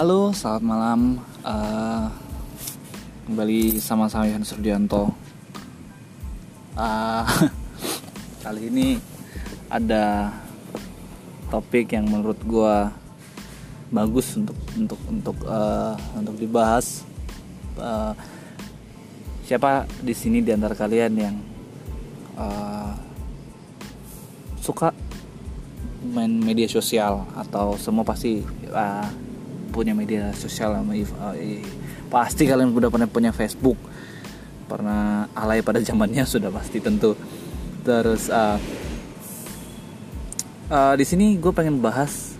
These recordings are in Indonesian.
Halo, selamat malam. Uh, kembali sama saya Yohanes Rudianto. Uh, kali ini ada topik yang menurut gue bagus untuk untuk untuk uh, untuk dibahas. Uh, siapa di sini di antara kalian yang uh, suka main media sosial atau semua pasti uh, punya media sosial uh, pasti kalian udah pernah punya Facebook. Pernah alay pada zamannya sudah pasti tentu. Terus uh, uh, di sini gue pengen bahas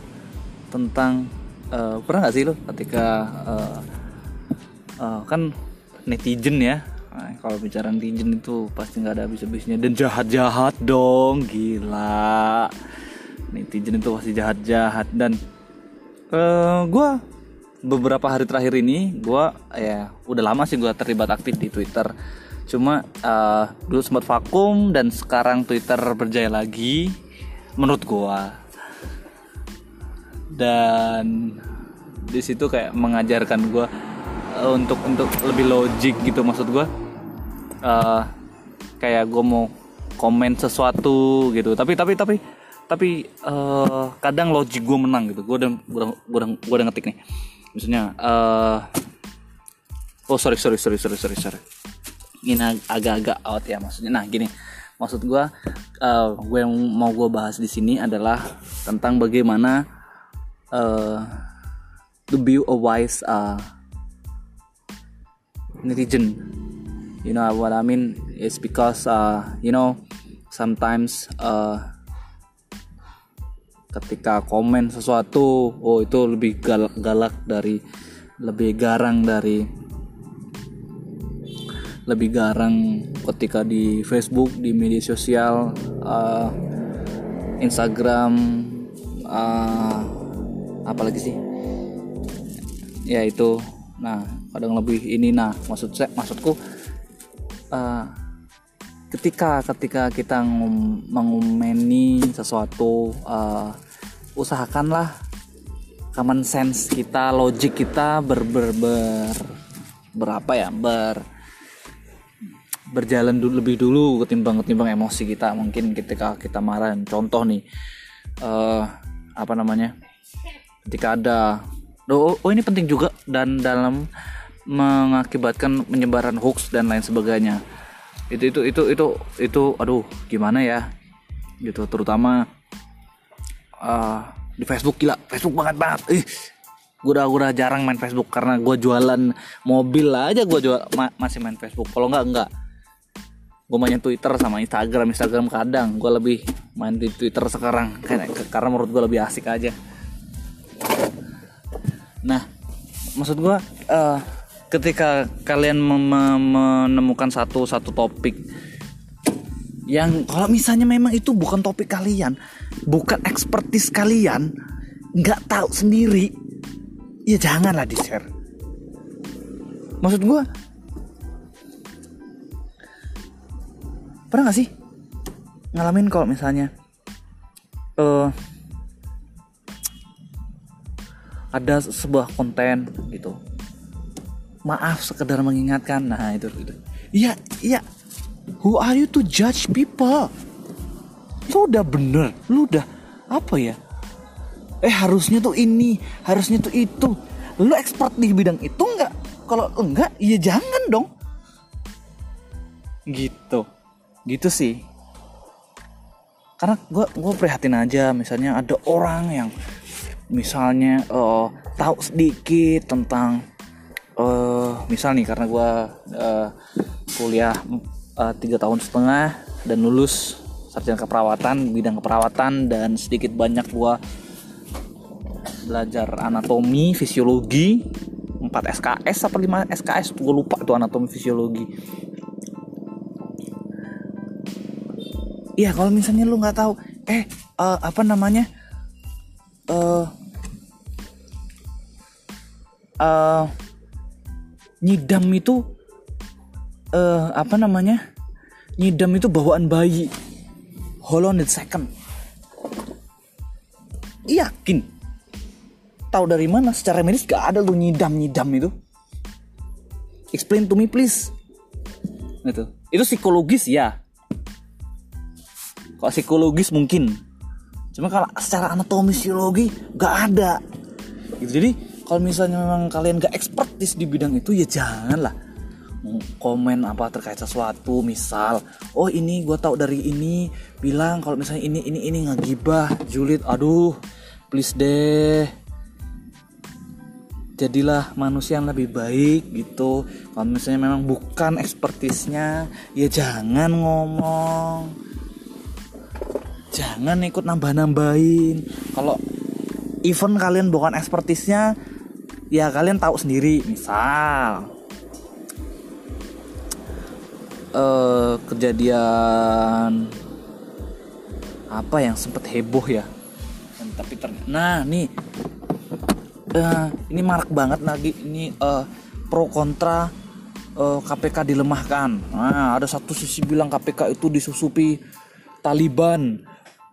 tentang uh, pernah nggak sih lo ketika uh, uh, kan netizen ya nah, kalau bicara netizen itu pasti nggak ada habis-habisnya. Dan jahat-jahat dong gila. Netizen itu pasti jahat-jahat. Dan uh, eh, gue beberapa hari terakhir ini gue ya udah lama sih gue terlibat aktif di Twitter. Cuma uh, dulu sempat vakum dan sekarang Twitter berjaya lagi menurut gue dan di situ kayak mengajarkan gue uh, untuk untuk lebih logik gitu maksud gue uh, kayak gue mau komen sesuatu gitu. Tapi tapi tapi tapi uh, kadang logik gue menang gitu. Gue udah gue udah gue udah ngetik nih. Misalnya uh, oh sorry sorry sorry sorry sorry sorry. Ini agak-agak out ya maksudnya. Nah gini. Maksud gue uh, gue yang mau gue bahas di sini adalah tentang bagaimana uh, to be a wise uh, netizen. You know what I mean? It's because uh, you know sometimes uh, ketika komen sesuatu oh itu lebih galak, galak dari lebih garang dari lebih garang ketika di Facebook di media sosial uh, Instagram uh, apalagi sih? Ya itu. Nah kadang lebih ini. Nah maksud saya maksudku uh, ketika ketika kita mengumeni sesuatu uh, usahakanlah common sense kita logik kita ber ber, ber berapa ya? Ber berjalan dulu lebih dulu ketimbang ketimbang emosi kita. Mungkin ketika kita marah contoh nih uh, apa namanya? Ketika ada oh, oh ini penting juga dan dalam mengakibatkan penyebaran hoax dan lain sebagainya itu itu itu itu itu aduh gimana ya? Gitu terutama uh, di Facebook gila Facebook banget banget. Ih gue udah, udah jarang main Facebook karena gue jualan mobil aja gue jual ma masih main Facebook. Kalau nggak nggak. Gue main Twitter sama Instagram Instagram kadang. Gue lebih main di Twitter sekarang karena karena menurut gue lebih asik aja. Nah maksud gue uh, ketika kalian menemukan satu satu topik yang kalau misalnya memang itu bukan topik kalian, bukan ekspertis kalian, nggak tahu sendiri, ya janganlah di share. Maksud gue, pernah gak sih ngalamin kalau misalnya uh, ada sebuah konten gitu maaf sekedar mengingatkan. Nah itu itu. Iya iya. Who are you to judge people? Lu udah bener lu udah apa ya? Eh harusnya tuh ini harusnya tuh itu. Lu expert di bidang itu enggak kalau enggak ya jangan dong. Gitu. Gitu sih. Karena gue gue prihatin aja misalnya ada orang yang misalnya uh, tahu sedikit tentang uh, misal nih karena gue uh, kuliah eh, tiga uh, tahun setengah dan lulus sarjana keperawatan bidang keperawatan dan sedikit banyak gue belajar anatomi fisiologi 4 SKS apa 5 SKS gue lupa tuh anatomi fisiologi. Iya kalau misalnya lu nggak tahu eh uh, apa namanya uh, uh, nyidam itu uh, apa namanya? Nyidam itu bawaan bayi. Hold on a second. Yakin? Tahu dari mana? Secara medis gak ada lu nyidam nyidam itu. Explain to me please. Itu itu psikologis ya. Kalau psikologis mungkin. Cuma kalau secara anatomi fisiologi gak ada. Gitu. Jadi kalau misalnya memang kalian gak ekspertis di bidang itu ya janganlah. Komen apa terkait sesuatu misal oh ini gue tahu dari ini bilang kalau misalnya ini ini ini ngagibah julid aduh please deh. Jadilah manusia yang lebih baik gitu. Kalau misalnya memang bukan ekspertisnya ya jangan ngomong. Jangan ikut nambah-nambahin. Kalau event kalian bukan ekspertisnya ya kalian tahu sendiri misal uh, kejadian apa yang sempat heboh ya? Tapi ter nah nih uh, ini marak banget lagi ini uh, pro kontra uh, KPK dilemahkan. Nah ada satu sisi bilang KPK itu disusupi Taliban.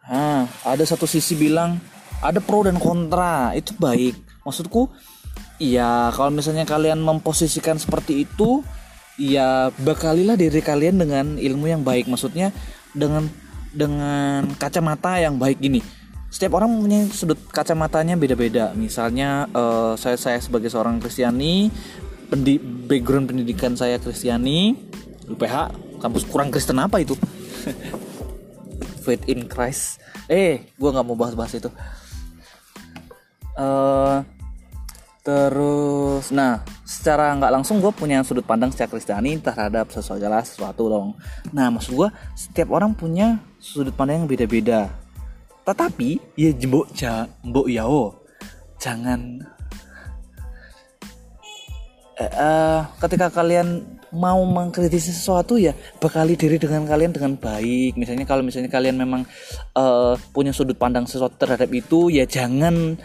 Nah ada satu sisi bilang ada pro dan kontra itu baik. Maksudku iya kalau misalnya kalian memposisikan seperti itu ya bekalilah diri kalian dengan ilmu yang baik. Maksudnya dengan dengan kacamata yang baik gini. Setiap orang punya sudut kacamatanya beda-beda. Misalnya uh, saya saya sebagai seorang Kristiani pendi background pendidikan saya Kristiani UPH kampus kurang Kristen apa itu? Faith in Christ. Eh gue nggak mau bahas-bahas itu. Uh, terus nah secara nggak langsung gue punya sudut pandang secara Kristiani terhadap sesuatu sesuatu dong. Nah maksud gue setiap orang punya sudut pandang yang beda-beda. Tetapi ya jembok ja mbok yao jangan eh, uh, ketika kalian mau mengkritisi sesuatu ya bekali diri dengan kalian dengan baik. Misalnya kalau misalnya kalian memang uh, punya sudut pandang sesuatu terhadap itu ya jangan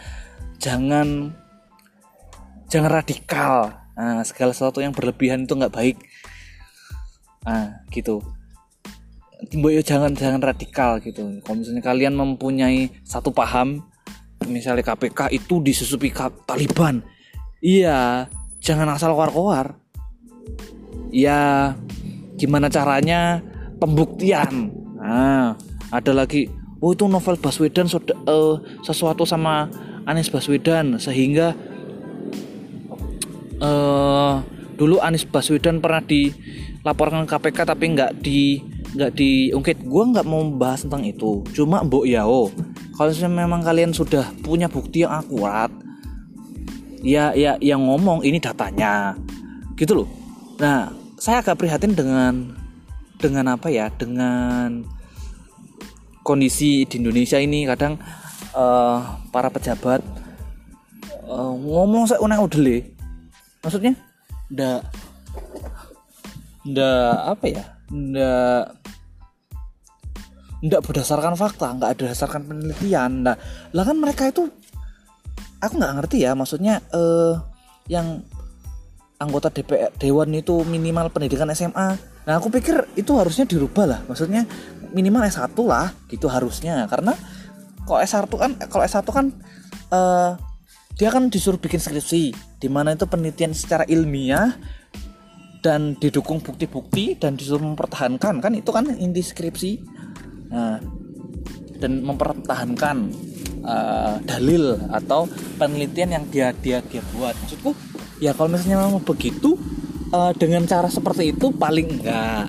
jangan jangan radikal. Nah, segala sesuatu yang berlebihan itu nggak baik. Nah gitu. Timboyo jangan jangan radikal gitu. Kalau misalnya kalian mempunyai satu paham misalnya KPK itu disusupi Taliban. Iya jangan asal keluar-keluar. Ya gimana caranya? Pembuktian. Nah ada lagi oh itu novel Baswedan uh, sesuatu sama Anies Baswedan sehingga uh, dulu Anies Baswedan pernah dilaporkan KPK tapi nggak di nggak diungkit gue nggak mau bahas tentang itu. Cuma mbok yao kalau memang kalian sudah punya bukti yang akurat ya ya yang ngomong ini datanya gitu loh. Nah saya agak prihatin dengan dengan apa ya dengan kondisi di Indonesia ini. Kadang uh, para pejabat uh, ngomong saya udah maksudnya? Ndak ndak apa ya? Ndak ndak berdasarkan fakta nggak berdasarkan penelitian. Nah lah kan mereka itu aku nggak ngerti ya maksudnya eh yang anggota DPR Dewan itu minimal pendidikan SMA nah aku pikir itu harusnya dirubah lah. Maksudnya minimal S1 lah gitu harusnya. Karena kalau S1 kan kalau S1 kan eh, dia kan disuruh bikin skripsi di mana itu penelitian secara ilmiah dan didukung bukti-bukti dan disuruh mempertahankan. Kan itu kan inti skripsi. Nah, dan mempertahankan uh, dalil atau penelitian yang dia dia dia buat. Maksudku ya kalau misalnya mau begitu uh, dengan cara seperti itu paling enggak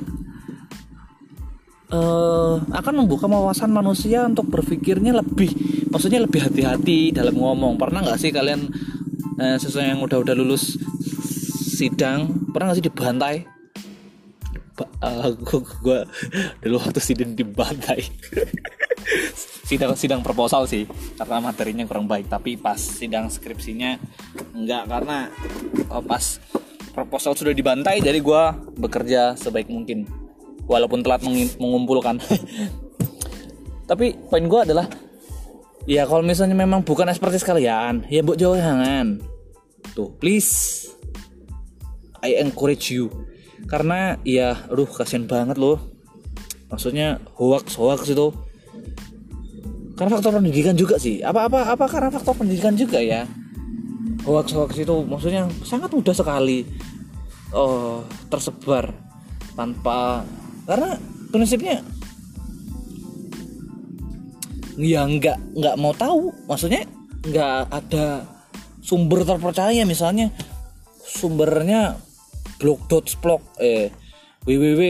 uh, akan membuka wawasan manusia untuk berpikirnya lebih maksudnya lebih hati-hati dalam ngomong. Pernah nggak sih kalian uh, sesuai yang udah-udah lulus sidang pernah nggak sih dibantai? Uh, gua, dulu waktu sidang dibantai. Sidang sidang proposal sih karena materinya kurang baik tapi pas sidang skripsinya enggak karena uh, pas proposal sudah dibantai jadi gue bekerja sebaik mungkin walaupun telat mengumpulkan. Tapi poin gue adalah ya kalau misalnya memang bukan ekspertis kalian ya buat jauh jangan. Tuh please. I encourage you. Karena ya aduh kasihan banget loh. Maksudnya hoax hoax itu. Karena faktor pendidikan juga sih. Apa apa apa karena faktor pendidikan juga ya? Hoax hoax itu maksudnya sangat mudah sekali uh, tersebar tanpa karena prinsipnya ya nggak nggak mau tahu. Maksudnya nggak ada sumber terpercaya. Misalnya sumbernya blog.splog eh www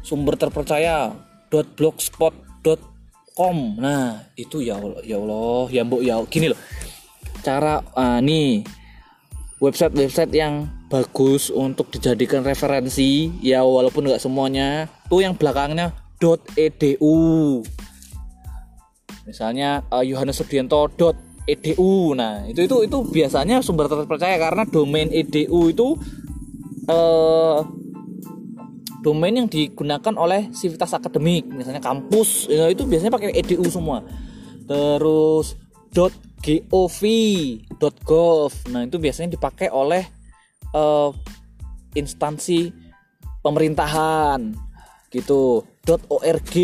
sumber terpercaya .blogspot.com nah itu ya Allah ya Allah ya mbok ya gini loh. Cara uh, nih website-website yang bagus untuk dijadikan referensi ya walaupun nggak semuanya tuh yang belakangnya .edu. Misalnya uh, Yohanes Subianto edu. Nah itu itu itu biasanya sumber terpercaya karena domain edu itu uh, domain yang digunakan oleh sivitas akademik misalnya kampus. Ya, itu biasanya pakai edu semua. Terus .gov.gov nah itu biasanya dipakai oleh uh, instansi pemerintahan gitu .org.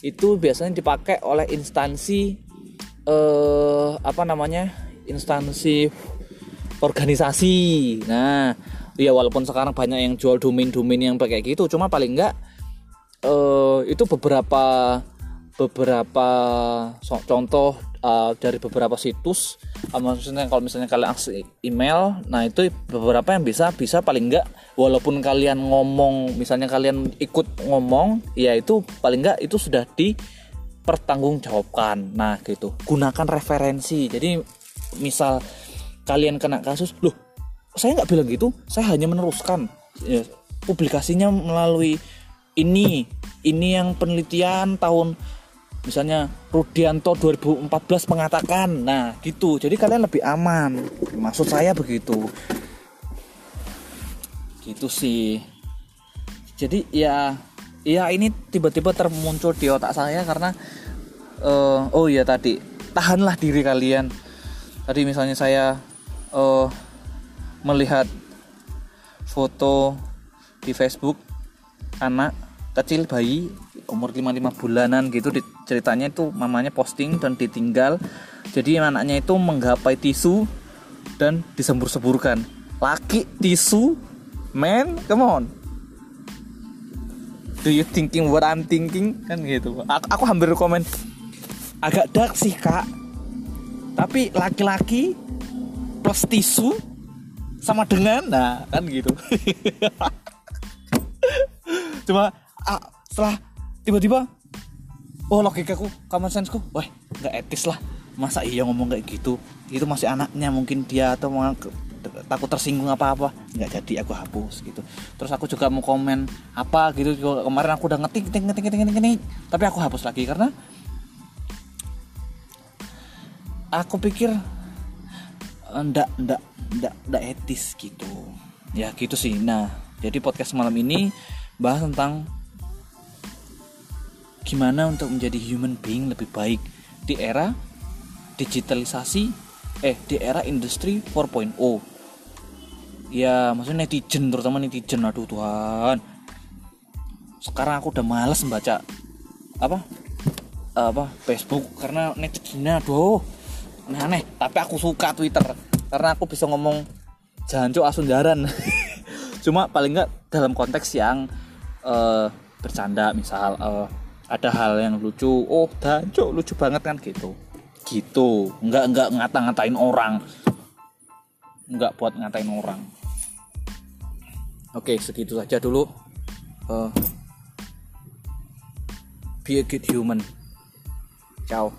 Itu biasanya dipakai oleh instansi uh, apa namanya instansi organisasi. Nah ya walaupun sekarang banyak yang jual domain-domain yang pakai gitu cuma paling enggak uh, itu beberapa beberapa contoh uh, dari beberapa situs uh, maksudnya kalau misalnya kalian akses email nah itu beberapa yang bisa bisa paling enggak walaupun kalian ngomong misalnya kalian ikut ngomong ya itu paling enggak itu sudah dipertanggungjawabkan. Nah gitu. Gunakan referensi. Jadi misal kalian kena kasus loh saya nggak bilang gitu saya hanya meneruskan. Ya, publikasinya melalui ini ini yang penelitian tahun misalnya Rudianto 2014 mengatakan nah gitu. Jadi kalian lebih aman. Maksud saya begitu. Gitu sih. Jadi ya ya ini tiba-tiba termuncul di otak saya karena uh, oh iya tadi tahanlah diri kalian. Tadi misalnya saya uh, melihat foto di Facebook anak kecil bayi umur 55 bulanan gitu ceritanya itu mamanya posting dan ditinggal. Jadi anaknya itu menggapai tisu dan disembur-semburkan. Laki tisu man come on. Do you thinking what I'm thinking? Kan gitu. Aku, aku hampir komen agak dark sih kak. Tapi laki-laki plus tisu sama dengan nah kan gitu. Cuma ah, setelah tiba-tiba oh logikaku common senseku wah nggak etis lah. Masa iya ngomong kayak gitu? Itu masih anaknya mungkin dia atau takut tersinggung apa apa nggak jadi aku hapus gitu. Terus aku juga mau komen apa gitu. Kemarin aku udah ngetik ngetik ngetik ngetik ngetik, tapi aku hapus lagi karena aku pikir ndak ndak ndak ndak etis gitu. Ya gitu sih. Nah jadi podcast malam ini bahas tentang gimana untuk menjadi human being lebih baik? Di era digitalisasi eh di era industri 4.0 ya maksudnya netizen terutama netizen. Aduh Tuhan. Sekarang aku udah males membaca apa? Apa? Facebook karena netizennya aduh. Aneh-aneh tapi aku suka Twitter karena aku bisa ngomong jancuk asundaran cuma paling nggak dalam konteks yang uh, bercanda misal uh, ada hal yang lucu. Oh jancuk lucu banget kan gitu. Gitu. Nggak nggak ngata-ngatain orang. Nggak buat ngatain orang. Oke segitu saja dulu. Uh, be a good human. Ciao